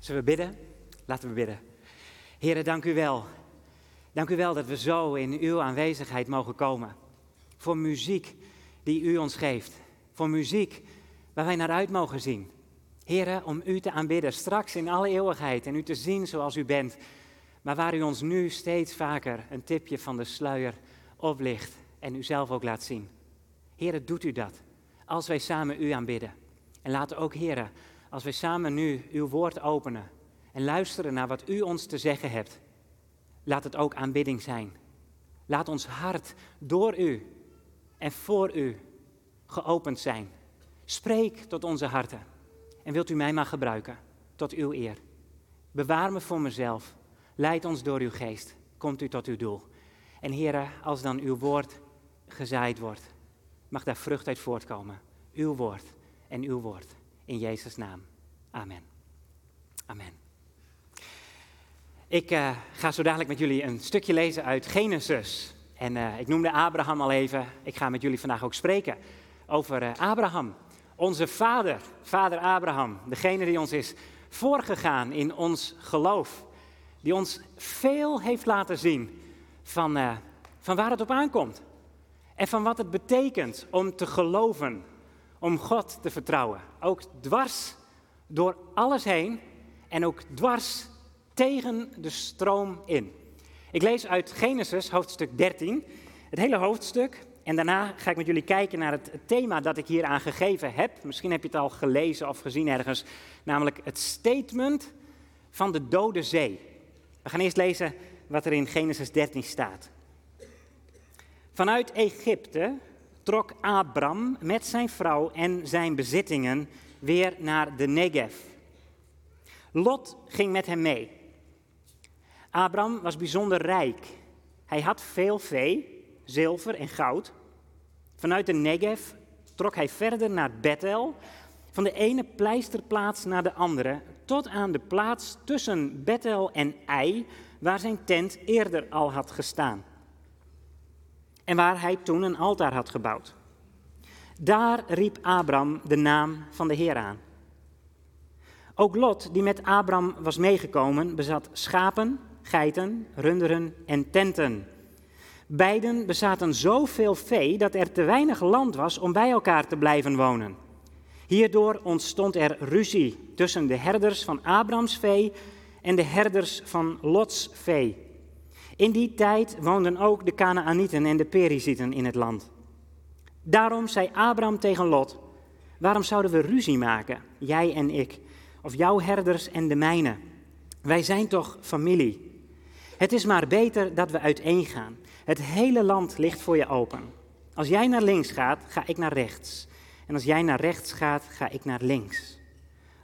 Zullen we bidden? Laten we bidden. Heren, dank u wel. Dank u wel dat we zo in uw aanwezigheid mogen komen. Voor muziek die u ons geeft. Voor muziek waar wij naar uit mogen zien. Heren, om u te aanbidden straks in alle eeuwigheid en u te zien zoals u bent. Maar waar u ons nu steeds vaker een tipje van de sluier oplicht en u zelf ook laat zien. Heren, doet u dat als wij samen u aanbidden. En laten ook, heren, als wij samen nu uw woord openen en luisteren naar wat u ons te zeggen hebt, laat het ook aanbidding zijn. Laat ons hart door u en voor u geopend zijn. Spreek tot onze harten en wilt u mij maar gebruiken tot uw eer. Bewaar me voor mezelf. Leid ons door uw geest. Komt u tot uw doel. En heren, als dan uw woord gezaaid wordt, mag daar vrucht uit voortkomen. Uw woord en uw woord. In Jezus' naam. Amen. Amen. Ik uh, ga zo dadelijk met jullie een stukje lezen uit Genesis. En uh, ik noemde Abraham al even. Ik ga met jullie vandaag ook spreken over uh, Abraham. Onze vader, vader Abraham. Degene die ons is voorgegaan in ons geloof. Die ons veel heeft laten zien van, van waar het op aankomt. En van wat het betekent om te geloven, om God te vertrouwen. Ook dwars door alles heen en ook dwars tegen de stroom in. Ik lees uit Genesis hoofdstuk 13, het hele hoofdstuk. En daarna ga ik met jullie kijken naar het thema dat ik hier aan gegeven heb. Misschien heb je het al gelezen of gezien ergens. Namelijk het statement van de Dode Zee. We gaan eerst lezen wat er in Genesis 13 staat. Vanuit Egypte trok Abram met zijn vrouw en zijn bezittingen weer naar de Negev. Lot ging met hem mee. Abram was bijzonder rijk. Hij had veel vee, zilver en goud. Vanuit de Negev trok hij verder naar Bethel, van de ene pleisterplaats naar de andere, tot aan de plaats tussen Bethel en Ei, waar zijn tent eerder al had gestaan. En waar hij toen een altaar had gebouwd. Daar riep Abram de naam van de Heer aan. Ook Lot, die met Abram was meegekomen, bezat schapen, geiten, runderen en tenten. Beiden bezaten zoveel vee dat er te weinig land was om bij elkaar te blijven wonen. Hierdoor ontstond er ruzie tussen de herders van Abrams vee en de herders van Lots vee. In die tijd woonden ook de Canaanieten en de Perizieten in het land. Daarom zei Abram tegen Lot: Waarom zouden we ruzie maken, jij en ik, of jouw herders en de mijne? Wij zijn toch familie. Het is maar beter dat we uiteengaan. Het hele land ligt voor je open. Als jij naar links gaat, ga ik naar rechts. En als jij naar rechts gaat, ga ik naar links.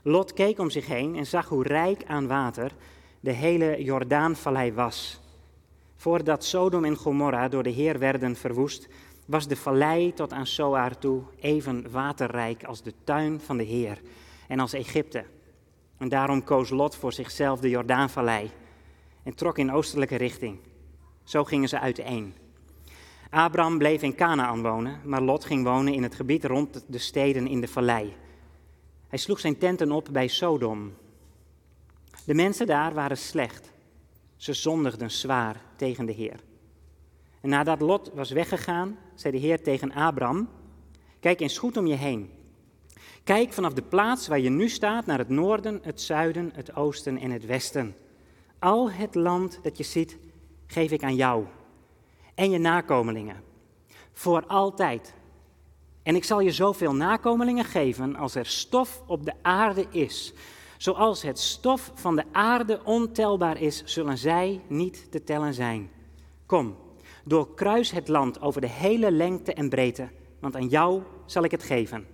Lot keek om zich heen en zag hoe rijk aan water de hele Jordaanvallei was. Voordat Sodom en Gomorra door de Heer werden verwoest, was de vallei tot aan Soar toe even waterrijk als de tuin van de Heer en als Egypte. En daarom koos Lot voor zichzelf de Jordaanvallei en trok in oostelijke richting. Zo gingen ze uiteen. Abraham bleef in Canaan wonen, maar Lot ging wonen in het gebied rond de steden in de vallei. Hij sloeg zijn tenten op bij Sodom. De mensen daar waren slecht. Ze zondigden zwaar tegen de Heer. En nadat Lot was weggegaan, zei de Heer tegen Abram: Kijk eens goed om je heen. Kijk vanaf de plaats waar je nu staat naar het noorden, het zuiden, het oosten en het westen. Al het land dat je ziet, geef ik aan jou en je nakomelingen. Voor altijd. En ik zal je zoveel nakomelingen geven als er stof op de aarde is. Zoals het stof van de aarde ontelbaar is, zullen zij niet te tellen zijn. Kom, doorkruis het land over de hele lengte en breedte, want aan jou zal ik het geven.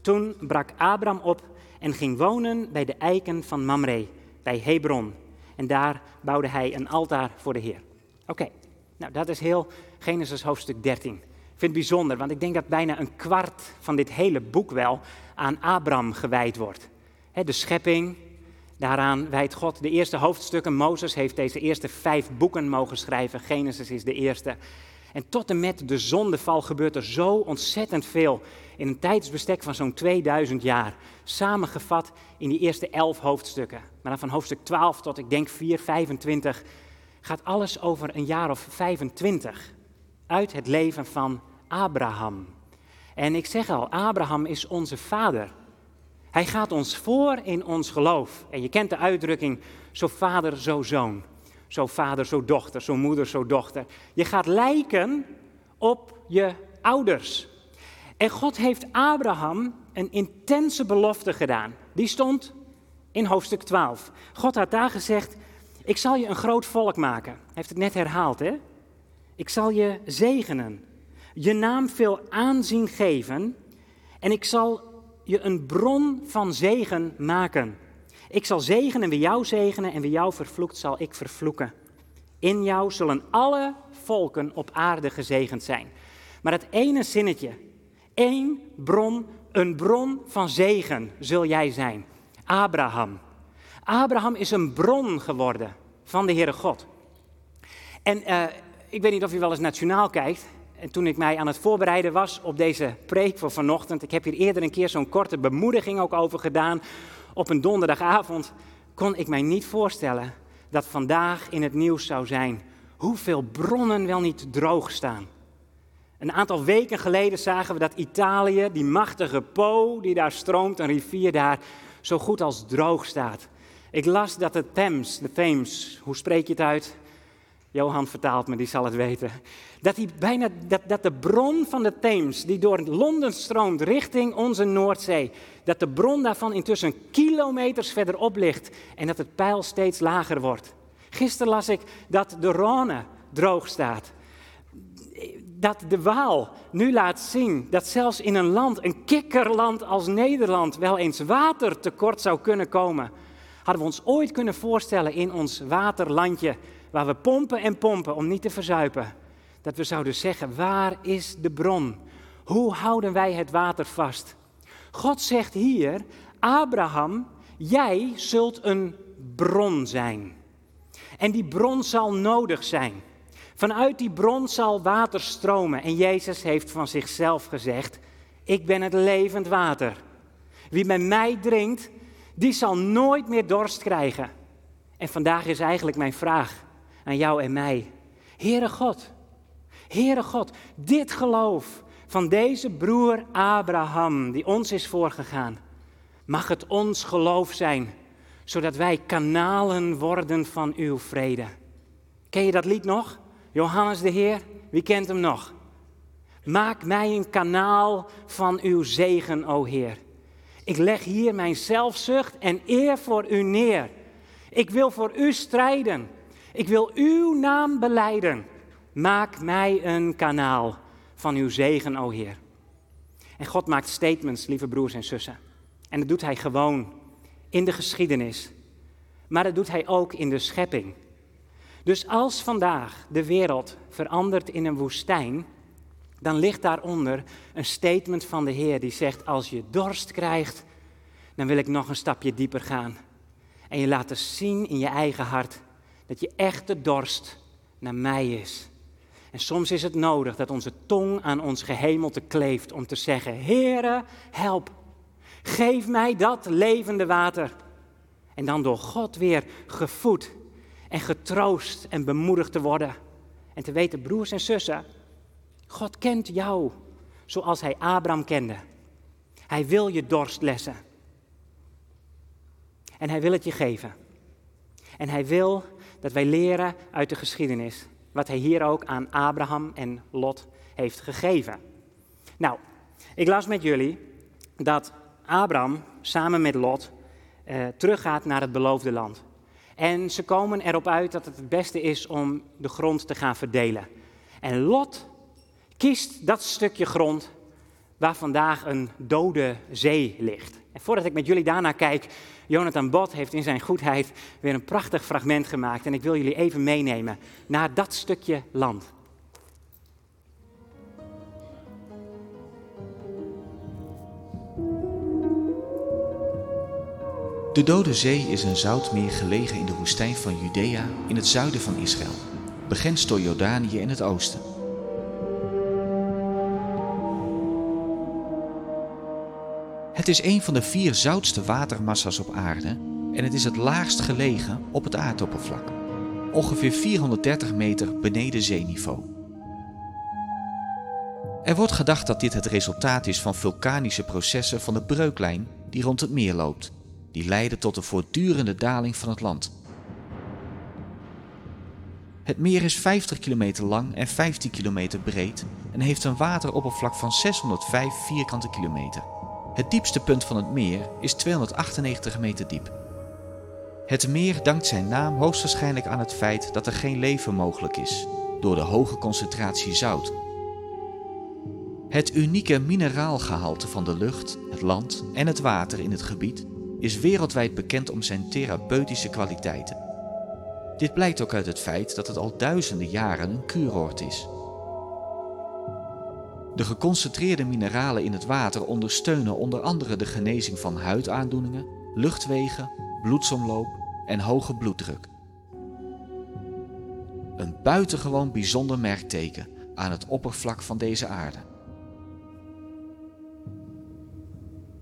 Toen brak Abram op en ging wonen bij de eiken van Mamre, bij Hebron. En daar bouwde hij een altaar voor de Heer. Oké, nou dat is heel Genesis hoofdstuk 13. Ik vind het bijzonder, want ik denk dat bijna een kwart van dit hele boek wel aan Abram gewijd wordt. de schepping, daaraan wijdt God de eerste hoofdstukken. Mozes heeft deze eerste vijf boeken mogen schrijven. Genesis is de eerste. En tot en met de zondeval gebeurt er zo ontzettend veel in een tijdsbestek van zo'n 2000 jaar. Samengevat in die eerste elf hoofdstukken. Maar dan van hoofdstuk 12 tot ik denk 4, 25 gaat alles over een jaar of 25 uit het leven van Abraham. En ik zeg al, Abraham is onze vader. Hij gaat ons voor in ons geloof. En je kent de uitdrukking, zo vader, zo zoon. Zo vader, zo dochter, zo moeder, zo dochter. Je gaat lijken op je ouders. En God heeft Abraham een intense belofte gedaan. Die stond in hoofdstuk 12. God had daar gezegd, ik zal je een groot volk maken. Hij heeft het net herhaald, hè? Ik zal je zegenen, je naam veel aanzien geven en ik zal je een bron van zegen maken. Ik zal zegenen wie jou zegenen en wie jou vervloekt zal ik vervloeken. In jou zullen alle volken op aarde gezegend zijn. Maar het ene zinnetje, één bron, een bron van zegen zul jij zijn. Abraham. Abraham is een bron geworden van de Heere God. En uh, ik weet niet of u wel eens nationaal kijkt. En toen ik mij aan het voorbereiden was op deze preek voor vanochtend, ik heb hier eerder een keer zo'n korte bemoediging ook over gedaan, op een donderdagavond, kon ik mij niet voorstellen dat vandaag in het nieuws zou zijn hoeveel bronnen wel niet droog staan. Een aantal weken geleden zagen we dat Italië, die machtige Po die daar stroomt, een rivier daar, zo goed als droog staat. Ik las dat de Thames, de Thames, hoe spreek je het uit? Johan vertaalt me, die zal het weten. Dat, die bijna, dat, dat de bron van de Thames, die door Londen stroomt richting onze Noordzee, dat de bron daarvan intussen kilometers verderop ligt en dat het pijl steeds lager wordt. Gisteren las ik dat de Rhône droog staat. Dat de Waal nu laat zien dat zelfs in een land, een kikkerland als Nederland, wel eens watertekort zou kunnen komen. Hadden we ons ooit kunnen voorstellen in ons waterlandje waar we pompen en pompen om niet te verzuipen, dat we zouden zeggen, waar is de bron? Hoe houden wij het water vast? God zegt hier, Abraham, jij zult een bron zijn. En die bron zal nodig zijn. Vanuit die bron zal water stromen. En Jezus heeft van zichzelf gezegd, ik ben het levend water. Wie bij mij drinkt, die zal nooit meer dorst krijgen. En vandaag is eigenlijk mijn vraag aan jou en mij. Heere God, Heere God, dit geloof van deze broer Abraham, die ons is voorgegaan, mag het ons geloof zijn, zodat wij kanalen worden van uw vrede. Ken je dat lied nog? Johannes de Heer, wie kent hem nog? Maak mij een kanaal van uw zegen, o Heer. Ik leg hier mijn zelfzucht en eer voor u neer. Ik wil voor u strijden. Ik wil uw naam beleiden. Maak mij een kanaal van uw zegen, o Heer. En God maakt statements, lieve broers en zussen. En dat doet Hij gewoon in de geschiedenis. Maar dat doet Hij ook in de schepping. Dus als vandaag de wereld verandert in een woestijn, dan ligt daaronder een statement van de Heer die zegt: Als je dorst krijgt, dan wil ik nog een stapje dieper gaan. En je laten zien in je eigen hart dat je echte dorst naar mij is. En soms is het nodig dat onze tong aan ons gehemelte kleeft om te zeggen: Heere, help. Geef mij dat levende water. En dan door God weer gevoed en getroost en bemoedigd te worden. En te weten, broers en zussen, God kent jou zoals hij Abraham kende. Hij wil je dorst lessen. En hij wil het je geven. En hij wil dat wij leren uit de geschiedenis wat hij hier ook aan Abraham en Lot heeft gegeven. Nou, ik las met jullie dat Abraham samen met Lot eh, teruggaat naar het beloofde land. En ze komen erop uit dat het het beste is om de grond te gaan verdelen. En Lot kiest dat stukje grond waar vandaag een dode zee ligt. En voordat ik met jullie daarna kijk, Jonathan Bot heeft in zijn goedheid weer een prachtig fragment gemaakt. En ik wil jullie even meenemen naar dat stukje land. De Dode Zee is een zoutmeer gelegen in de woestijn van Judea in het zuiden van Israël, begrensd door Jordanië in het oosten. Het is een van de vier zoutste watermassa's op aarde en het is het laagst gelegen op het aardoppervlak, ongeveer 430 meter beneden zeeniveau. Er wordt gedacht dat dit het resultaat is van vulkanische processen van de breuklijn die rond het meer loopt, die leiden tot de voortdurende daling van het land. Het meer is 50 kilometer lang en 15 kilometer breed en heeft een wateroppervlak van 605 vierkante kilometer. Het diepste punt van het meer is 298 meter diep. Het meer dankt zijn naam hoogstwaarschijnlijk aan het feit dat er geen leven mogelijk is, door de hoge concentratie zout. Het unieke mineraalgehalte van de lucht, het land en het water in het gebied is wereldwijd bekend om zijn therapeutische kwaliteiten. Dit blijkt ook uit het feit dat het al duizenden jaren een kuuroord is. De geconcentreerde mineralen in het water ondersteunen onder andere de genezing van huidaandoeningen, luchtwegen, bloedsomloop en hoge bloeddruk. Een buitengewoon bijzonder merkteken aan het oppervlak van deze aarde.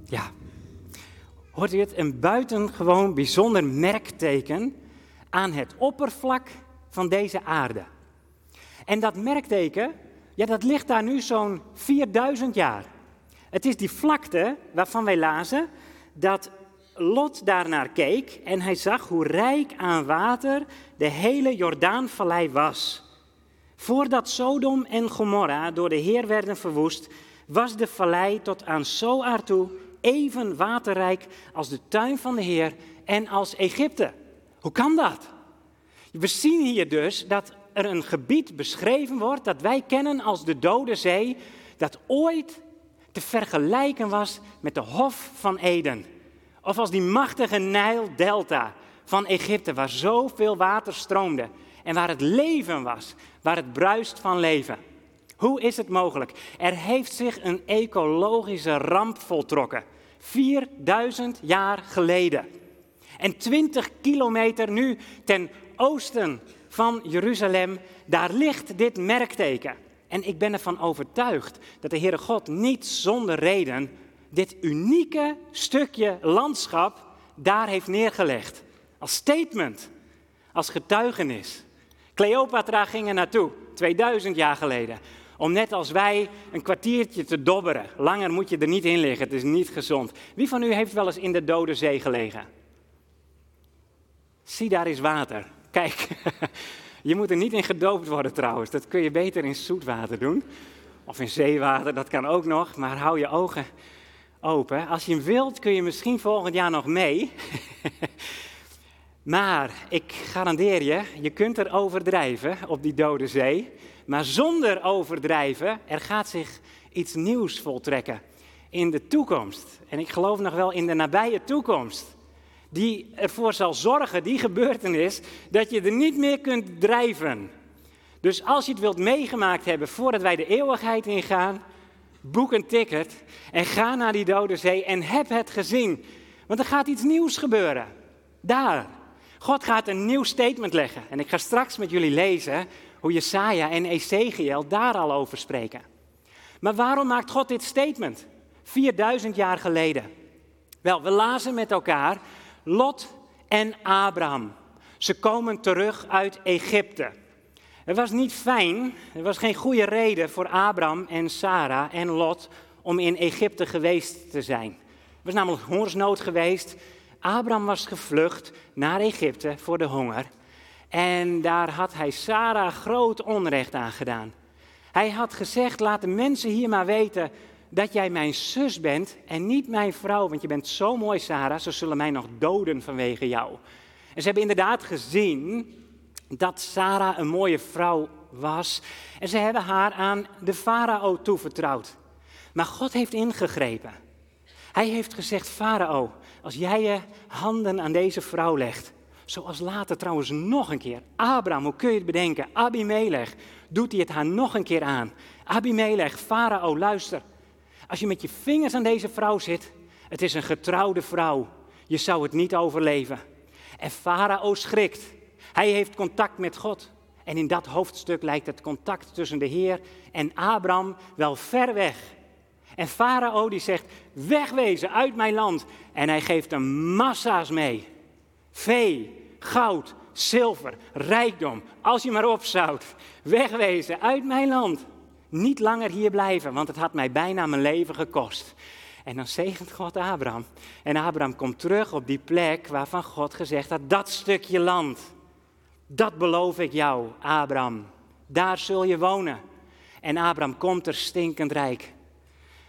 Ja, hoort u het? Een buitengewoon bijzonder merkteken aan het oppervlak van deze aarde. En dat merkteken, ja, dat ligt daar nu zo'n 4000 jaar. Het is die vlakte waarvan wij lazen dat Lot daarnaar keek en hij zag hoe rijk aan water de hele Jordaanvallei was. Voordat Sodom en Gomorra door de Heer werden verwoest, was de vallei tot aan Zoar toe even waterrijk als de tuin van de Heer en als Egypte. Hoe kan dat? We zien hier dus dat er een gebied beschreven wordt dat wij kennen als de Dode Zee, dat ooit te vergelijken was met de Hof van Eden. Of als die machtige Nijldelta van Egypte, waar zoveel water stroomde en waar het leven was, waar het bruist van leven. Hoe is het mogelijk? Er heeft zich een ecologische ramp voltrokken. 4000 jaar geleden. En 20 kilometer nu ten oosten van Jeruzalem, daar ligt dit merkteken. En ik ben ervan overtuigd dat de Heere God niet zonder reden dit unieke stukje landschap daar heeft neergelegd. Als statement, als getuigenis. Cleopatra ging er naartoe, 2000 jaar geleden. Om net als wij een kwartiertje te dobberen. Langer moet je er niet in liggen, het is niet gezond. Wie van u heeft wel eens in de Dode Zee gelegen? Zie, daar is water. Kijk, je moet er niet in gedoopt worden trouwens. Dat kun je beter in zoetwater doen. Of in zeewater, dat kan ook nog. Maar hou je ogen open. Als je wilt, kun je misschien volgend jaar nog mee. maar ik garandeer je, je kunt er overdrijven op die dode zee. Maar zonder overdrijven, er gaat zich iets nieuws voltrekken in de toekomst. En ik geloof nog wel in de nabije toekomst die ervoor zal zorgen, die gebeurtenis, dat je er niet meer kunt drijven. Dus als je het wilt meegemaakt hebben voordat wij de eeuwigheid ingaan, boek een ticket en ga naar die dode zee en heb het gezien. Want er gaat iets nieuws gebeuren. Daar. God gaat een nieuw statement leggen. En ik ga straks met jullie lezen hoe Jesaja en Ezekiel daar al over spreken. Maar waarom maakt God dit statement? 4000 jaar geleden. Wel, we lazen met elkaar Lot en Abraham. Ze komen terug uit Egypte. Het was niet fijn, er was geen goede reden voor Abraham en Sarah en Lot om in Egypte geweest te zijn. Er was namelijk hongersnood geweest. Abraham was gevlucht naar Egypte voor de honger. En daar had hij Sarah groot onrecht aan gedaan. Hij had gezegd: laat de mensen hier maar weten dat jij mijn zus bent en niet mijn vrouw, want je bent zo mooi, Sarah, ze zullen mij nog doden vanwege jou. En ze hebben inderdaad gezien dat Sarah een mooie vrouw was en ze hebben haar aan de farao toevertrouwd. Maar God heeft ingegrepen. Hij heeft gezegd, farao, als jij je handen aan deze vrouw legt, zoals later trouwens nog een keer, Abraham, hoe kun je het bedenken, Abimelech, doet hij het haar nog een keer aan. Abimelech, farao, luister, als je met je vingers aan deze vrouw zit, het is een getrouwde vrouw. Je zou het niet overleven. En Farao schrikt. Hij heeft contact met God. En in dat hoofdstuk lijkt het contact tussen de Heer en Abraham wel ver weg. En Farao die zegt, wegwezen uit mijn land. En hij geeft hem massa's mee. Vee, goud, zilver, rijkdom, als je maar opzout. Wegwezen uit mijn land. Niet langer hier blijven, want het had mij bijna mijn leven gekost. En dan zegent God Abraham. En Abraham komt terug op die plek waarvan God gezegd had, dat stukje land. Dat beloof ik jou, Abraham. Daar zul je wonen. En Abraham komt er stinkend rijk.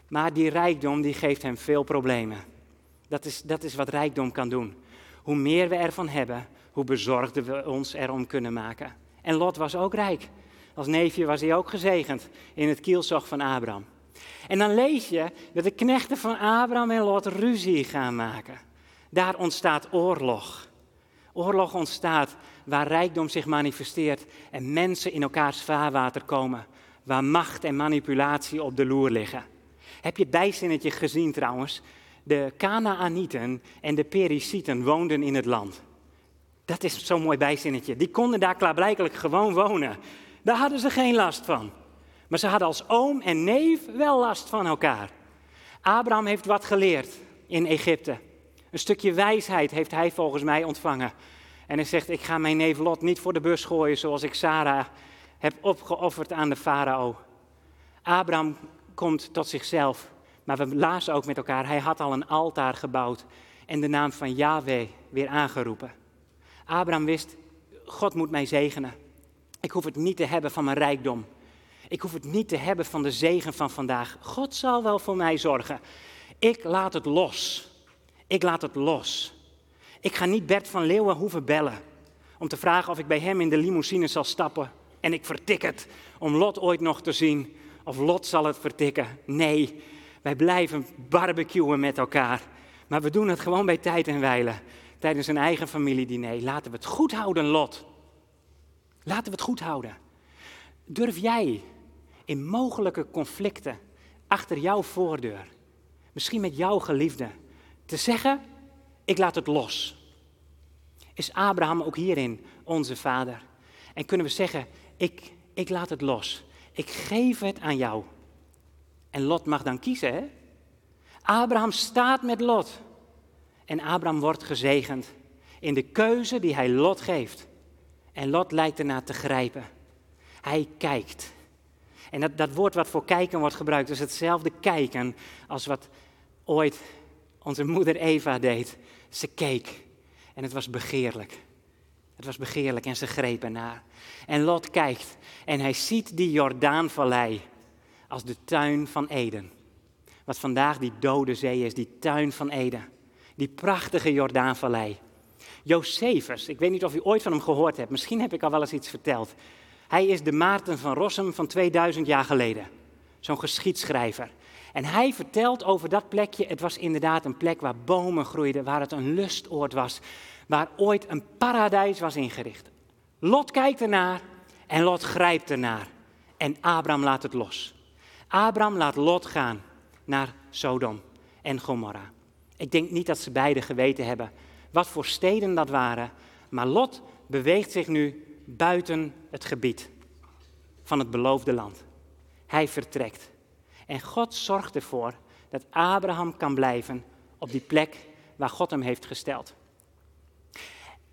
Maar die rijkdom die geeft hem veel problemen. Dat is, dat is wat rijkdom kan doen. Hoe meer we ervan hebben, hoe bezorgder we ons erom kunnen maken. En Lot was ook rijk. Als neefje was hij ook gezegend in het kielzog van Abraham. En dan lees je dat de knechten van Abraham en Lot ruzie gaan maken. Daar ontstaat oorlog. Oorlog ontstaat waar rijkdom zich manifesteert en mensen in elkaars vaarwater komen. Waar macht en manipulatie op de loer liggen. Heb je het bijzinnetje gezien trouwens? De Canaanieten en de Perisieten woonden in het land. Dat is zo'n mooi bijzinnetje. Die konden daar klaarblijkelijk gewoon wonen. Daar hadden ze geen last van. Maar ze hadden als oom en neef wel last van elkaar. Abraham heeft wat geleerd in Egypte. Een stukje wijsheid heeft hij volgens mij ontvangen. En hij zegt: Ik ga mijn neef Lot niet voor de bus gooien zoals ik Sarah heb opgeofferd aan de farao. Abraham komt tot zichzelf. Maar we lazen ook met elkaar: hij had al een altaar gebouwd en de naam van Yahweh weer aangeroepen. Abraham wist: God moet mij zegenen. Ik hoef het niet te hebben van mijn rijkdom. Ik hoef het niet te hebben van de zegen van vandaag. God zal wel voor mij zorgen. Ik laat het los. Ik laat het los. Ik ga niet Bert van Leeuwen hoeven bellen om te vragen of ik bij hem in de limousine zal stappen. En ik vertik het om Lot ooit nog te zien. Of Lot zal het vertikken. Nee, wij blijven barbecuen met elkaar. Maar we doen het gewoon bij tijd en wijlen. Tijdens een eigen familiediner. Laten we het goed houden, Lot. Laten we het goed houden. Durf jij in mogelijke conflicten achter jouw voordeur, misschien met jouw geliefde, te zeggen: Ik laat het los? Is Abraham ook hierin onze vader? En kunnen we zeggen: Ik, ik laat het los. Ik geef het aan jou. En Lot mag dan kiezen, hè? Abraham staat met Lot. En Abraham wordt gezegend in de keuze die hij Lot geeft. En Lot lijkt ernaar te grijpen. Hij kijkt. En dat, dat woord wat voor kijken wordt gebruikt, is hetzelfde kijken als wat ooit onze moeder Eva deed. Ze keek en het was begeerlijk. Het was begeerlijk en ze greep ernaar. En Lot kijkt en hij ziet die Jordaanvallei als de tuin van Eden. Wat vandaag die dode zee is, die tuin van Eden. Die prachtige Jordaanvallei. Josephus, ik weet niet of u ooit van hem gehoord hebt, misschien heb ik al wel eens iets verteld. Hij is de Maarten van Rossum van 2000 jaar geleden. Zo'n geschiedschrijver. En hij vertelt over dat plekje. Het was inderdaad een plek waar bomen groeiden, waar het een lustoord was, waar ooit een paradijs was ingericht. Lot kijkt ernaar en Lot grijpt ernaar. En Abraham laat het los. Abraham laat Lot gaan naar Sodom en Gomorra. Ik denk niet dat ze beide geweten hebben wat voor steden dat waren, maar Lot beweegt zich nu buiten het gebied van het beloofde land. Hij vertrekt. En God zorgt ervoor dat Abraham kan blijven op die plek waar God hem heeft gesteld.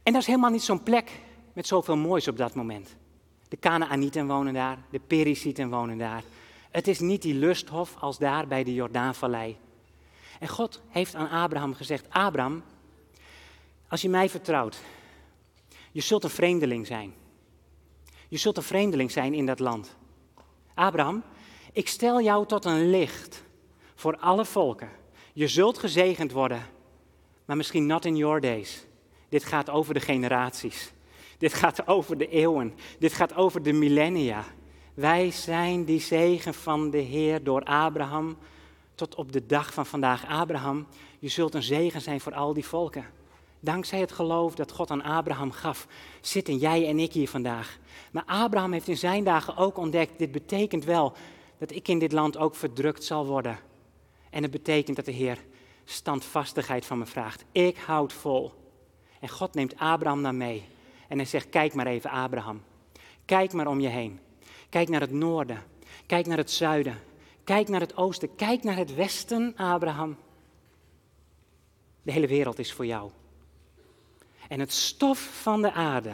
En dat is helemaal niet zo'n plek met zoveel moois op dat moment. De Canaanieten wonen daar, de Perisieten wonen daar. Het is niet die lusthof als daar bij de Jordaanvallei. En God heeft aan Abraham gezegd: Abraham, als je mij vertrouwt, je zult een vreemdeling zijn. Je zult een vreemdeling zijn in dat land. Abraham, ik stel jou tot een licht voor alle volken. Je zult gezegend worden, maar misschien not in your days. Dit gaat over de generaties. Dit gaat over de eeuwen. Dit gaat over de millennia. Wij zijn die zegen van de Heer door Abraham tot op de dag van vandaag. Abraham, je zult een zegen zijn voor al die volken. Dankzij het geloof dat God aan Abraham gaf, zitten jij en ik hier vandaag. Maar Abraham heeft in zijn dagen ook ontdekt, dit betekent wel dat ik in dit land ook verdrukt zal worden. En het betekent dat de Heer standvastigheid van me vraagt. Ik houd vol. En God neemt Abraham naar mee. En hij zegt, kijk maar even Abraham. Kijk maar om je heen. Kijk naar het noorden. Kijk naar het zuiden. Kijk naar het oosten, kijk naar het westen, Abraham. De hele wereld is voor jou. En het stof van de aarde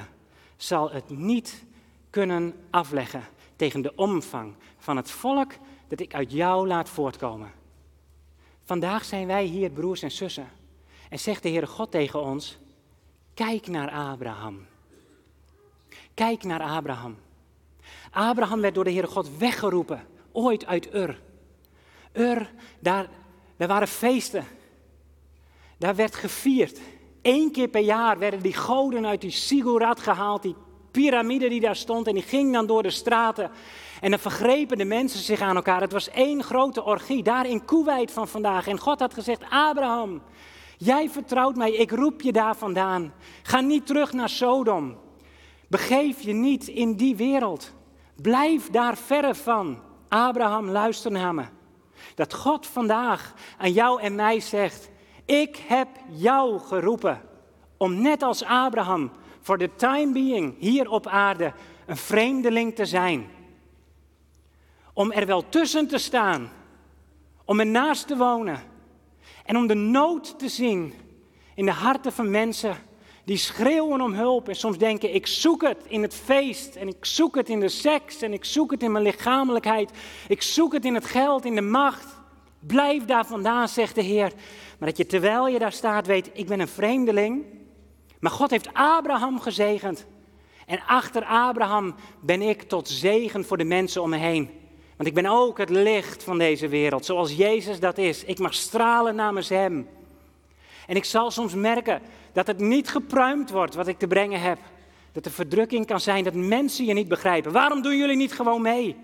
zal het niet kunnen afleggen tegen de omvang van het volk dat ik uit jou laat voortkomen. Vandaag zijn wij hier broers en zussen. En zegt de Heere God tegen ons, kijk naar Abraham. Kijk naar Abraham. Abraham werd door de Heere God weggeroepen, ooit uit Ur. Ur, daar, daar waren feesten. Daar werd gevierd. Eén keer per jaar werden die goden uit die Sigurat gehaald, die piramide die daar stond, en die ging dan door de straten. En dan vergrepen de mensen zich aan elkaar. Het was één grote orgie, daar in Kuwait van vandaag. En God had gezegd, Abraham, jij vertrouwt mij, ik roep je daar vandaan. Ga niet terug naar Sodom. Begeef je niet in die wereld. Blijf daar verre van. Abraham, luister naar me. Dat God vandaag aan jou en mij zegt, ik heb jou geroepen om net als Abraham voor de time being hier op aarde een vreemdeling te zijn. Om er wel tussen te staan, om ernaast te wonen en om de nood te zien in de harten van mensen die schreeuwen om hulp en soms denken ik zoek het in het feest en ik zoek het in de seks en ik zoek het in mijn lichamelijkheid, ik zoek het in het geld, in de macht. Blijf daar vandaan, zegt de Heer. Maar dat je terwijl je daar staat weet, ik ben een vreemdeling. Maar God heeft Abraham gezegend. En achter Abraham ben ik tot zegen voor de mensen om me heen. Want ik ben ook het licht van deze wereld, zoals Jezus dat is. Ik mag stralen namens Hem. En ik zal soms merken dat het niet gepruimd wordt wat ik te brengen heb. Dat er verdrukking kan zijn, dat mensen je niet begrijpen. Waarom doen jullie niet gewoon mee?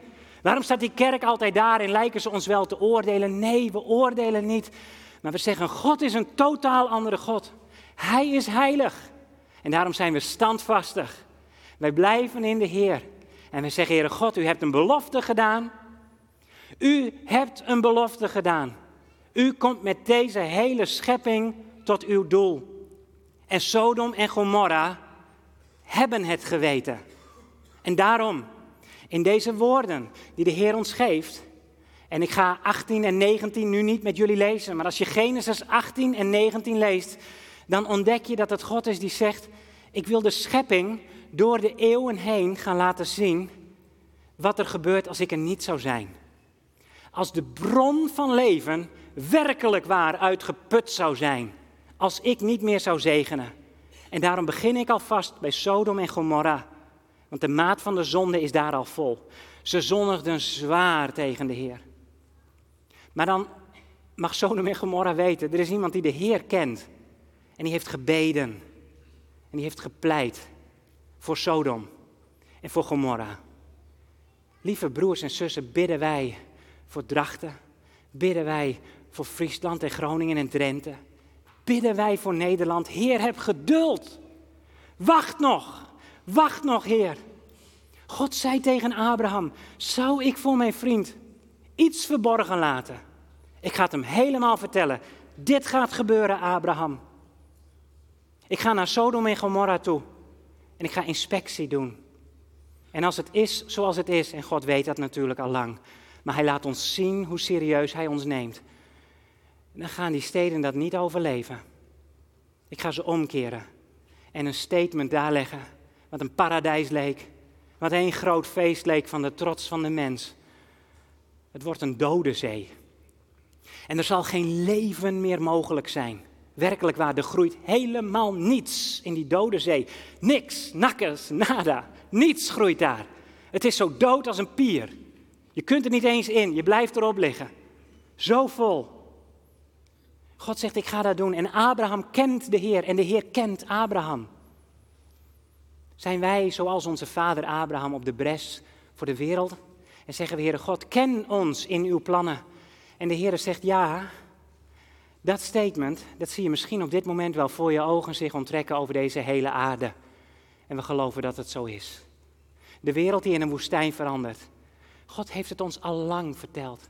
Waarom staat die kerk altijd daar en lijken ze ons wel te oordelen? Nee, we oordelen niet. Maar we zeggen, God is een totaal andere God. Hij is heilig. En daarom zijn we standvastig. Wij blijven in de Heer. En we zeggen, Heere God, u hebt een belofte gedaan. U hebt een belofte gedaan. U komt met deze hele schepping tot uw doel. En Sodom en Gomorra hebben het geweten. En daarom, in deze woorden die de Heer ons geeft, en ik ga 18 en 19 nu niet met jullie lezen, maar als je Genesis 18 en 19 leest, dan ontdek je dat het God is die zegt, ik wil de schepping door de eeuwen heen gaan laten zien wat er gebeurt als ik er niet zou zijn. Als de bron van leven werkelijk waar uitgeput zou zijn, als ik niet meer zou zegenen. En daarom begin ik alvast bij Sodom en Gomorra, want de maat van de zonde is daar al vol. Ze zondigden zwaar tegen de Heer. Maar dan mag Sodom en Gomorra weten, er is iemand die de Heer kent. En die heeft gebeden. En die heeft gepleit voor Sodom en voor Gomorra. Lieve broers en zussen, bidden wij voor Drachten. Bidden wij voor Friesland en Groningen en Drenthe. Bidden wij voor Nederland. Heer, heb geduld. Wacht nog. Wacht nog, Heer. God zei tegen Abraham: Zou ik voor mijn vriend iets verborgen laten? Ik ga het hem helemaal vertellen. Dit gaat gebeuren, Abraham. Ik ga naar Sodom en Gomorra toe en ik ga inspectie doen. En als het is zoals het is, en God weet dat natuurlijk al lang, maar Hij laat ons zien hoe serieus Hij ons neemt, dan gaan die steden dat niet overleven. Ik ga ze omkeren en een statement daar leggen, wat een paradijs leek, wat een groot feest leek van de trots van de mens. Het wordt een dode zee. En er zal geen leven meer mogelijk zijn. Werkelijk waar, er groeit helemaal niets in die dode zee. Niks, nakkers, nada. Niets groeit daar. Het is zo dood als een pier. Je kunt er niet eens in, je blijft erop liggen. Zo vol. God zegt, ik ga dat doen. En Abraham kent de Heer en de Heer kent Abraham. Zijn wij zoals onze vader Abraham op de bres voor de wereld? En zeggen we, Heere God, ken ons in uw plannen. En de Heer zegt, ja, dat statement, dat zie je misschien op dit moment wel voor je ogen zich onttrekken over deze hele aarde. En we geloven dat het zo is. De wereld die in een woestijn verandert. God heeft het ons al lang verteld.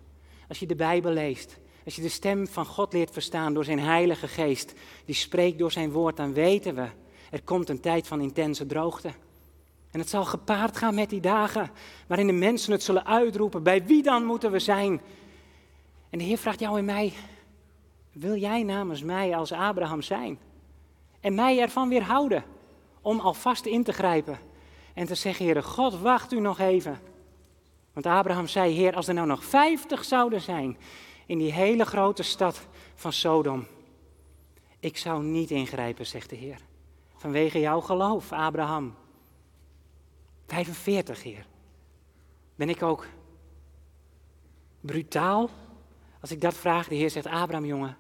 Als je de Bijbel leest, als je de stem van God leert verstaan door zijn Heilige Geest, die spreekt door zijn woord, dan weten we, er komt een tijd van intense droogte. En het zal gepaard gaan met die dagen waarin de mensen het zullen uitroepen. Bij wie dan moeten we zijn? En de Heer vraagt jou en mij, wil jij namens mij als Abraham zijn? En mij ervan weerhouden om alvast in te grijpen en te zeggen, Heer God, wacht u nog even. Want Abraham zei, Heer, als er nou nog vijftig zouden zijn in die hele grote stad van Sodom, ik zou niet ingrijpen, zegt de Heer. Vanwege jouw geloof, Abraham. 45, Heer. Ben ik ook brutaal? Als ik dat vraag, de Heer zegt, Abraham, jongen,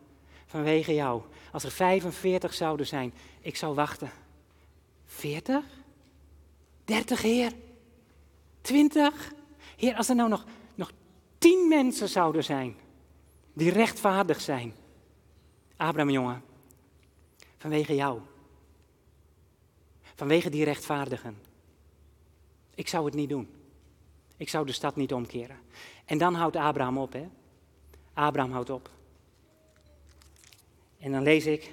vanwege jou. Als er 45 zouden zijn, ik zou wachten. 40? 30, Heer? 20? Heer, als er nou nog, nog 10 mensen zouden zijn die rechtvaardig zijn. Abraham, jongen, vanwege jou. Vanwege die rechtvaardigen. Ik zou het niet doen. Ik zou de stad niet omkeren. En dan houdt Abraham op, hè? Abraham houdt op. En dan lees ik,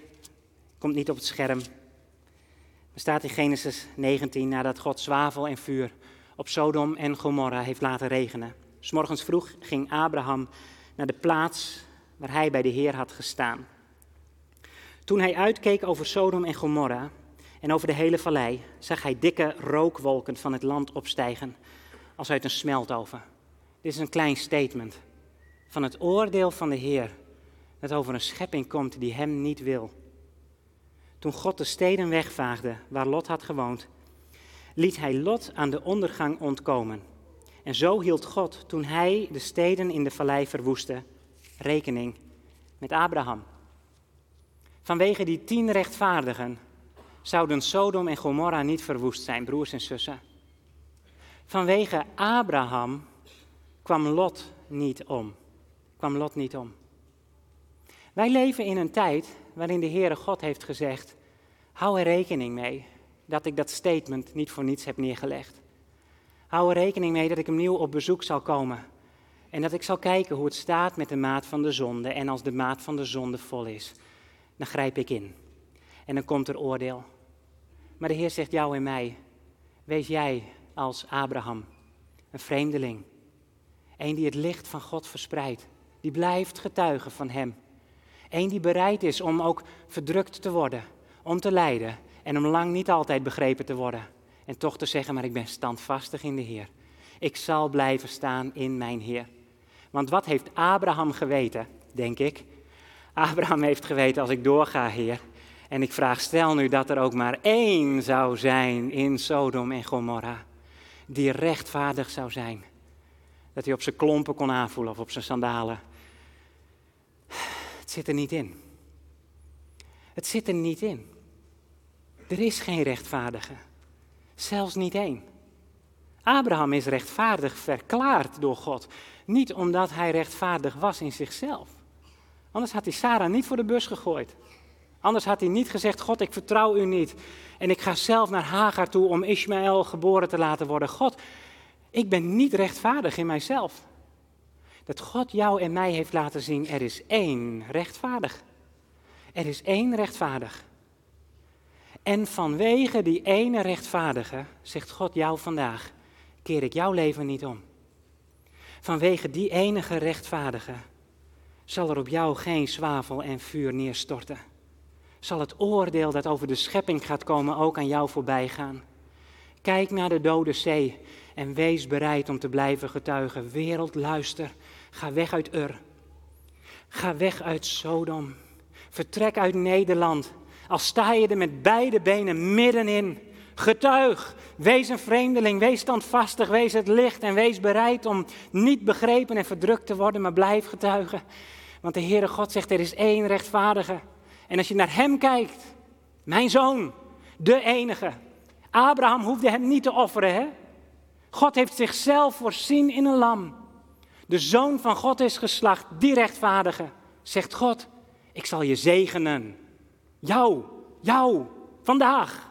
komt niet op het scherm. Er staat in Genesis 19, nadat God zwavel en vuur op Sodom en Gomorra heeft laten regenen. S morgens vroeg ging Abraham naar de plaats waar hij bij de Heer had gestaan. Toen hij uitkeek over Sodom en Gomorra en over de hele vallei, zag hij dikke rookwolken van het land opstijgen als uit een smeltoven. Dit is een klein statement van het oordeel van de Heer dat over een schepping komt die hem niet wil. Toen God de steden wegvaagde waar Lot had gewoond, liet hij Lot aan de ondergang ontkomen. En zo hield God, toen hij de steden in de vallei verwoestte, rekening met Abraham. Vanwege die tien rechtvaardigen zouden Sodom en Gomorra niet verwoest zijn, broers en zussen. Vanwege Abraham kwam Lot niet om. Kwam Lot niet om. Wij leven in een tijd waarin de Heere God heeft gezegd: hou er rekening mee dat ik dat statement niet voor niets heb neergelegd. Hou er rekening mee dat ik opnieuw op bezoek zal komen en dat ik zal kijken hoe het staat met de maat van de zonde. En als de maat van de zonde vol is, dan grijp ik in. En dan komt er oordeel. Maar de Heer zegt jou en mij, wees jij als Abraham, een vreemdeling. Een die het licht van God verspreidt, die blijft getuigen van Hem. Een die bereid is om ook verdrukt te worden, om te lijden en om lang niet altijd begrepen te worden. En toch te zeggen, maar ik ben standvastig in de Heer. Ik zal blijven staan in mijn Heer. Want wat heeft Abraham geweten, denk ik? Abraham heeft geweten, als ik doorga, Heer, en ik vraag, stel nu dat er ook maar één zou zijn in Sodom en Gomorra, die rechtvaardig zou zijn. Dat hij op zijn klompen kon aanvoelen of op zijn sandalen. Het zit er niet in. Het zit er niet in. Er is geen rechtvaardige. Zelfs niet één. Abraham is rechtvaardig verklaard door God. Niet omdat hij rechtvaardig was in zichzelf. Anders had hij Sarah niet voor de bus gegooid. Anders had hij niet gezegd: God, ik vertrouw u niet. En ik ga zelf naar Hagar toe om Ismaël geboren te laten worden. God, ik ben niet rechtvaardig in mijzelf. Dat God jou en mij heeft laten zien: er is één rechtvaardig. Er is één rechtvaardig. En vanwege die ene rechtvaardige zegt God jou vandaag: keer ik jouw leven niet om. Vanwege die enige rechtvaardige zal er op jou geen zwavel en vuur neerstorten. Zal het oordeel dat over de schepping gaat komen ook aan jou voorbij gaan. Kijk naar de dode zee en wees bereid om te blijven getuigen. Wereld, luister, ga weg uit Ur. Ga weg uit Sodom. Vertrek uit Nederland. Al sta je er met beide benen middenin. Getuig, wees een vreemdeling, wees standvastig, wees het licht en wees bereid om niet begrepen en verdrukt te worden, maar blijf getuigen. Want de Heere God zegt, er is één rechtvaardige. En als je naar hem kijkt, mijn zoon, de enige. Abraham hoefde hem niet te offeren, hè? God heeft zichzelf voorzien in een lam. De zoon van God is geslacht, die rechtvaardige. Zegt God, ik zal je zegenen. Jou, jou, vandaag.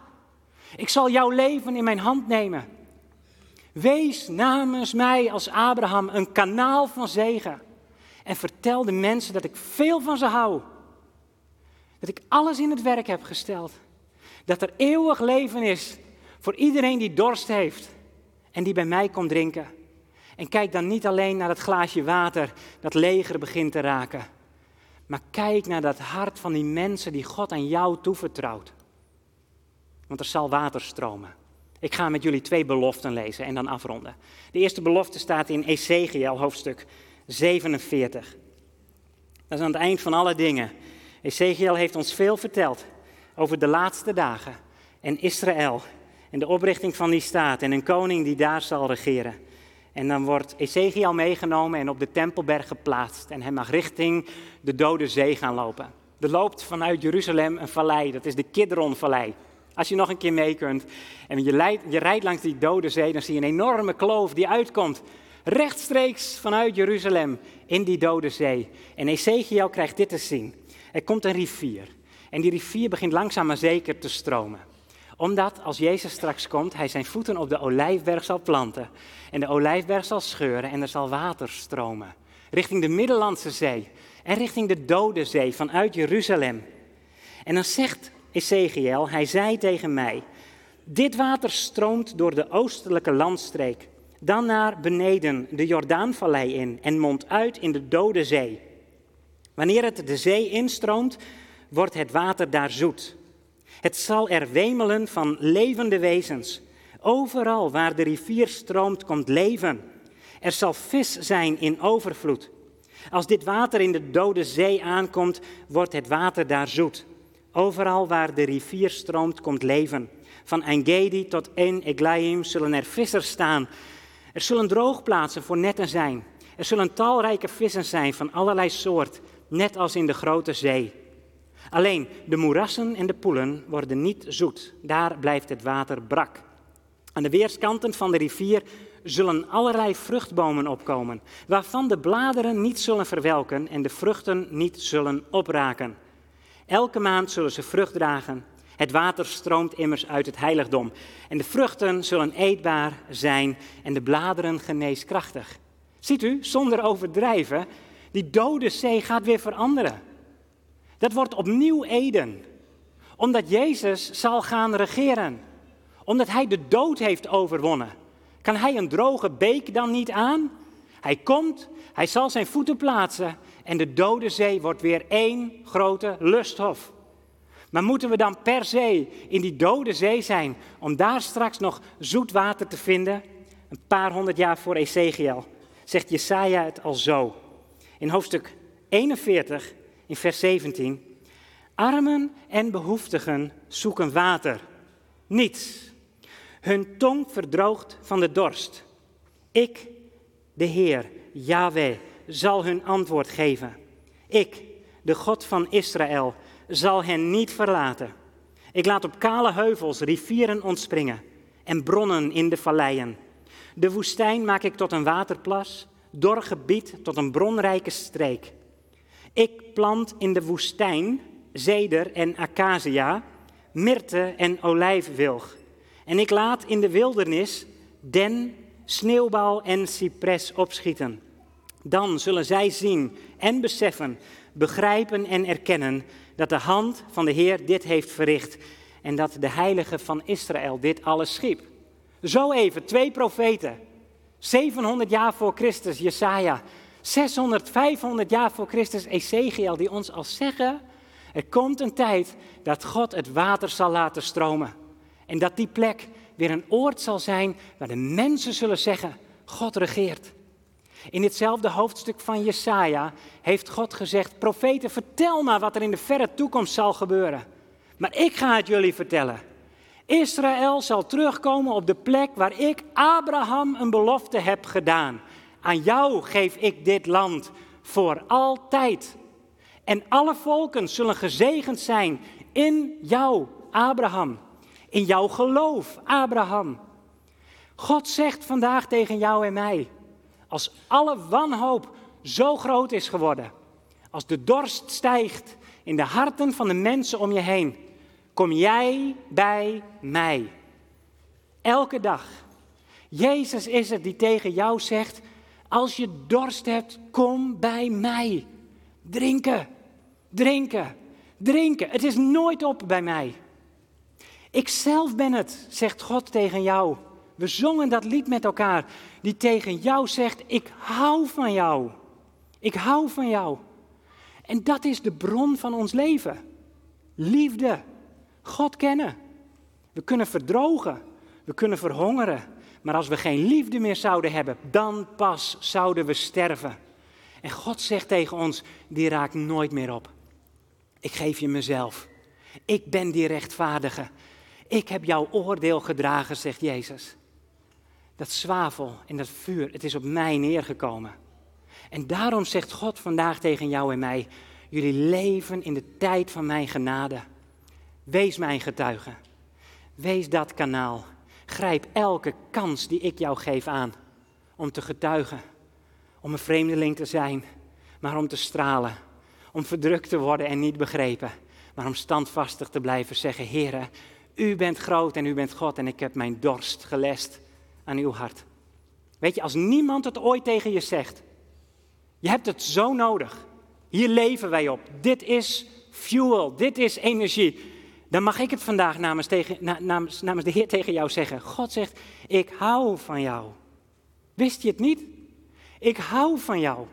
Ik zal jouw leven in mijn hand nemen. Wees namens mij als Abraham een kanaal van zegen. En vertel de mensen dat ik veel van ze hou. Dat ik alles in het werk heb gesteld. Dat er eeuwig leven is voor iedereen die dorst heeft en die bij mij komt drinken. En kijk dan niet alleen naar het glaasje water dat leger begint te raken. Maar kijk naar dat hart van die mensen die God aan jou toevertrouwt. Want er zal water stromen. Ik ga met jullie twee beloften lezen en dan afronden. De eerste belofte staat in Ezekiel, hoofdstuk 47. Dat is aan het eind van alle dingen. Ezekiel heeft ons veel verteld over de laatste dagen en Israël en de oprichting van die staat en een koning die daar zal regeren. En dan wordt Ezekiel meegenomen en op de Tempelberg geplaatst. En hij mag richting de Dode Zee gaan lopen. Er loopt vanuit Jeruzalem een vallei, dat is de Kidron-vallei. Als je nog een keer mee kunt en je, je rijdt langs die Dode Zee, dan zie je een enorme kloof die uitkomt. Rechtstreeks vanuit Jeruzalem in die Dode Zee. En Ezekiel krijgt dit te zien. Er komt een rivier. En die rivier begint langzaam maar zeker te stromen omdat als Jezus straks komt, hij zijn voeten op de olijfberg zal planten. En de olijfberg zal scheuren en er zal water stromen. Richting de Middellandse Zee en richting de Dode Zee vanuit Jeruzalem. En dan zegt Ezekiel, hij zei tegen mij, dit water stroomt door de oostelijke landstreek, dan naar beneden de Jordaanvallei in en mondt uit in de Dode Zee. Wanneer het de zee instroomt, wordt het water daar zoet. Het zal er wemelen van levende wezens. Overal waar de rivier stroomt, komt leven. Er zal vis zijn in overvloed. Als dit water in de dode zee aankomt, wordt het water daar zoet. Overal waar de rivier stroomt, komt leven. Van Engedi tot En Eglaim zullen er vissers staan. Er zullen droogplaatsen voor netten zijn. Er zullen talrijke vissen zijn van allerlei soort, net als in de grote zee. Alleen de moerassen en de poelen worden niet zoet. Daar blijft het water brak. Aan de weerskanten van de rivier zullen allerlei vruchtbomen opkomen, waarvan de bladeren niet zullen verwelken en de vruchten niet zullen opraken. Elke maand zullen ze vrucht dragen. Het water stroomt immers uit het heiligdom. En de vruchten zullen eetbaar zijn en de bladeren geneeskrachtig. Ziet u, zonder overdrijven, die dode zee gaat weer veranderen. Dat wordt opnieuw Eden. Omdat Jezus zal gaan regeren. Omdat hij de dood heeft overwonnen. Kan hij een droge beek dan niet aan? Hij komt, hij zal zijn voeten plaatsen en de dode zee wordt weer één grote lusthof. Maar moeten we dan per se in die dode zee zijn om daar straks nog zoet water te vinden? Een paar honderd jaar voor Ezekiel zegt Jesaja het al zo. In hoofdstuk 41 in vers 17. Armen en behoeftigen zoeken water, niets. Hun tong verdroogt van de dorst. Ik, de Heer, Yahweh, zal hun antwoord geven. Ik, de God van Israël, zal hen niet verlaten. Ik laat op kale heuvels rivieren ontspringen en bronnen in de valleien. De woestijn maak ik tot een waterplas, dor gebied tot een bronrijke streek. Ik plant in de woestijn zeder en acacia, myrte en olijfwilg. En ik laat in de wildernis den, sneeuwbal en cipres opschieten. Dan zullen zij zien en beseffen, begrijpen en erkennen dat de hand van de Heer dit heeft verricht en dat de heilige van Israël dit alles schiep. Zo even, twee profeten, 700 jaar voor Christus, Jesaja, 600, 500 jaar voor Christus, Ezekiel, die ons al zeggen, er komt een tijd dat God het water zal laten stromen. En dat die plek weer een oord zal zijn waar de mensen zullen zeggen, God regeert. In ditzelfde hoofdstuk van Jesaja heeft God gezegd, profeten, vertel maar wat er in de verre toekomst zal gebeuren. Maar ik ga het jullie vertellen. Israël zal terugkomen op de plek waar ik Abraham een belofte heb gedaan. Aan jou geef ik dit land voor altijd. En alle volken zullen gezegend zijn in jou, Abraham. In jouw geloof, Abraham. God zegt vandaag tegen jou en mij, als alle wanhoop zo groot is geworden, als de dorst stijgt in de harten van de mensen om je heen, kom jij bij mij. Elke dag. Jezus is het die tegen jou zegt, als je dorst hebt, kom bij mij. Drinken, drinken, drinken. Het is nooit op bij mij. Ik zelf ben het, zegt God tegen jou We zongen dat lied met elkaar, die tegen jou zegt, ik hou van jou. Ik hou van jou. En dat is de bron van ons leven. Liefde. God kennen. We kunnen verdrogen. We kunnen verhongeren. Maar als we geen liefde meer zouden hebben, dan pas zouden we sterven. En God zegt tegen ons, die raakt nooit meer op. Ik geef je mezelf. Ik ben die rechtvaardige. Ik heb jouw oordeel gedragen, zegt Jezus. Dat zwavel en dat vuur, het is op mij neergekomen. En daarom zegt God vandaag tegen jou en mij: Jullie leven in de tijd van mijn genade. Wees mijn getuige. Wees dat kanaal. Grijp elke kans die ik jou geef aan om te getuigen. Om een vreemdeling te zijn, maar om te stralen. Om verdrukt te worden en niet begrepen. Maar om standvastig te blijven zeggen: Heere, u bent groot en u bent God en ik heb mijn dorst gelest aan uw hart. Weet je, als niemand het ooit tegen je zegt, je hebt het zo nodig. Hier leven wij op. Dit is fuel, dit is energie. Dan mag ik het vandaag namens, tegen, namens, namens de Heer tegen jou zeggen. God zegt, ik hou van jou. Wist je het niet? Ik hou van jou.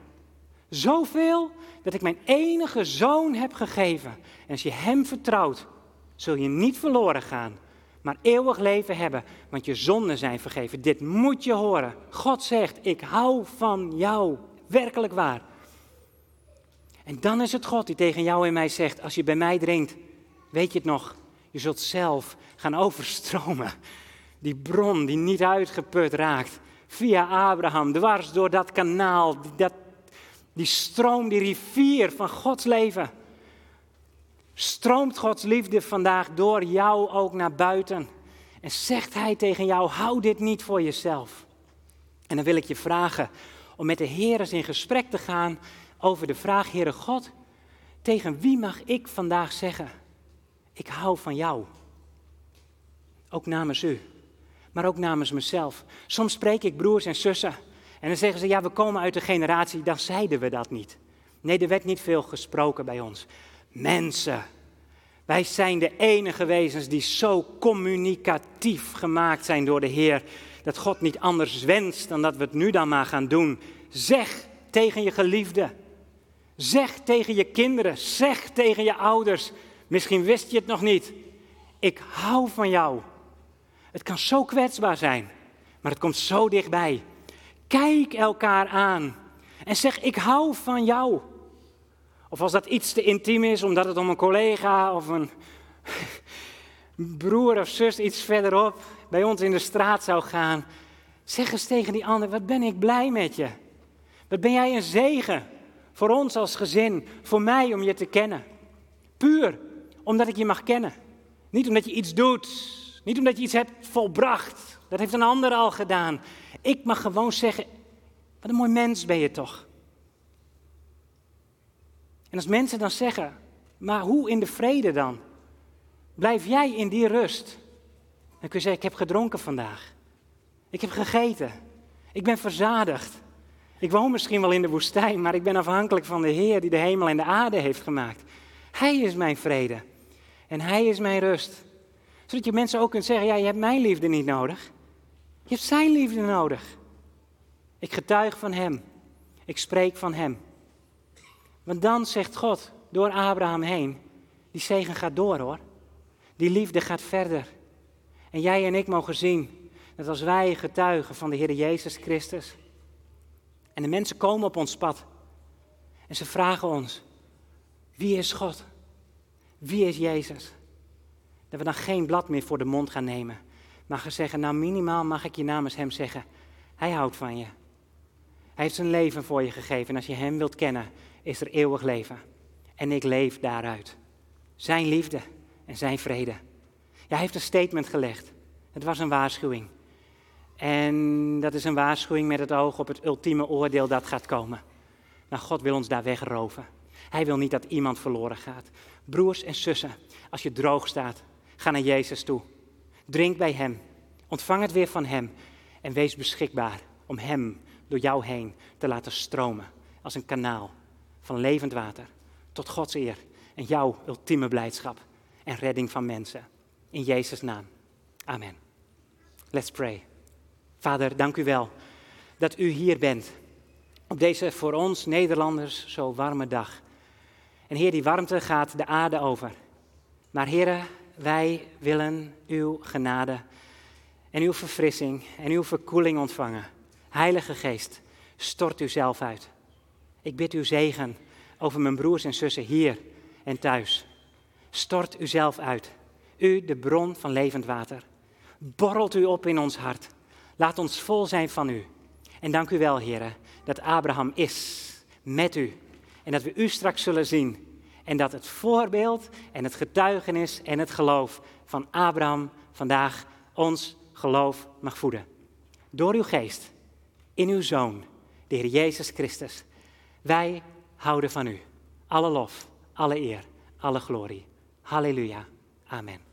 Zoveel dat ik mijn enige zoon heb gegeven. En als je hem vertrouwt, zul je niet verloren gaan, maar eeuwig leven hebben, want je zonden zijn vergeven. Dit moet je horen. God zegt, ik hou van jou. Werkelijk waar. En dan is het God die tegen jou en mij zegt, als je bij mij drinkt, weet je het nog, je zult zelf gaan overstromen. Die bron die niet uitgeput raakt, via Abraham, dwars door dat kanaal, dat, die stroom, die rivier van Gods leven. Stroomt Gods liefde vandaag door jou ook naar buiten? En zegt Hij tegen jou: hou dit niet voor jezelf. En dan wil ik je vragen om met de Heer eens in gesprek te gaan over de vraag: Heere God, tegen wie mag ik vandaag zeggen: Ik hou van jou? Ook namens u, maar ook namens mezelf. Soms spreek ik broers en zussen en dan zeggen ze: Ja, we komen uit de generatie, dan zeiden we dat niet. Nee, er werd niet veel gesproken bij ons mensen. Wij zijn de enige wezens die zo communicatief gemaakt zijn door de Heer. Dat God niet anders wenst dan dat we het nu dan maar gaan doen. Zeg tegen je geliefde. Zeg tegen je kinderen. Zeg tegen je ouders. Misschien wist je het nog niet. Ik hou van jou. Het kan zo kwetsbaar zijn, maar het komt zo dichtbij. Kijk elkaar aan en zeg: Ik hou van jou. Of als dat iets te intiem is, omdat het om een collega of een broer of zus iets verderop bij ons in de straat zou gaan. Zeg eens tegen die ander, wat ben ik blij met je. Wat ben jij een zegen voor ons als gezin, voor mij om je te kennen. Puur omdat ik je mag kennen. Niet omdat je iets doet, niet omdat je iets hebt volbracht. Dat heeft een ander al gedaan. Ik mag gewoon zeggen, wat een mooi mens ben je toch. En als mensen dan zeggen, maar hoe in de vrede dan? Blijf jij in die rust? Dan kun je zeggen, ik heb gedronken vandaag. Ik heb gegeten. Ik ben verzadigd. Ik woon misschien wel in de woestijn, maar ik ben afhankelijk van de Heer die de hemel en de aarde heeft gemaakt. Hij is mijn vrede. En Hij is mijn rust. Zodat je mensen ook kunt zeggen, ja, je hebt mijn liefde niet nodig. Je hebt zijn liefde nodig. Ik getuig van Hem. Ik spreek van Hem. Want dan zegt God door Abraham heen, die zegen gaat door hoor. Die liefde gaat verder. En jij en ik mogen zien dat als wij getuigen van de Heer Jezus Christus, en de mensen komen op ons pad en ze vragen ons, wie is God? Wie is Jezus? Dat we dan geen blad meer voor de mond gaan nemen, maar gaan zeggen, nou minimaal mag ik je namens Hem zeggen, Hij houdt van je. Hij heeft zijn leven voor je gegeven en als je Hem wilt kennen, is er eeuwig leven. En ik leef daaruit. Zijn liefde en zijn vrede. Ja, hij heeft een statement gelegd. Het was een waarschuwing. En dat is een waarschuwing met het oog op het ultieme oordeel dat gaat komen. Nou, God wil ons daar wegroven. Hij wil niet dat iemand verloren gaat. Broers en zussen, als je droog staat, ga naar Jezus toe. Drink bij Hem. Ontvang het weer van Hem. En wees beschikbaar om Hem door jou heen te laten stromen als een kanaal van levend water tot Gods eer en jouw ultieme blijdschap en redding van mensen. In Jezus' naam. Amen. Let's pray. Vader, dank u wel dat u hier bent. Op deze voor ons Nederlanders zo warme dag. En Heer, die warmte gaat de aarde over. Maar Heer, wij willen uw genade en uw verfrissing en uw verkoeling ontvangen. Heilige Geest, stort u zelf uit. Ik bid uw zegen over mijn broers en zussen hier en thuis. Stort u zelf uit. U, de bron van levend water. Borrelt u op in ons hart. Laat ons vol zijn van u. En dank u wel, heren, dat Abraham is met u. En dat we u straks zullen zien. En dat het voorbeeld en het getuigenis en het geloof van Abraham vandaag ons geloof mag voeden. Door uw geest, in uw zoon, de Heer Jezus Christus. Wij houden van u. Alle lof, alle eer, alle glorie. Halleluja. Amen.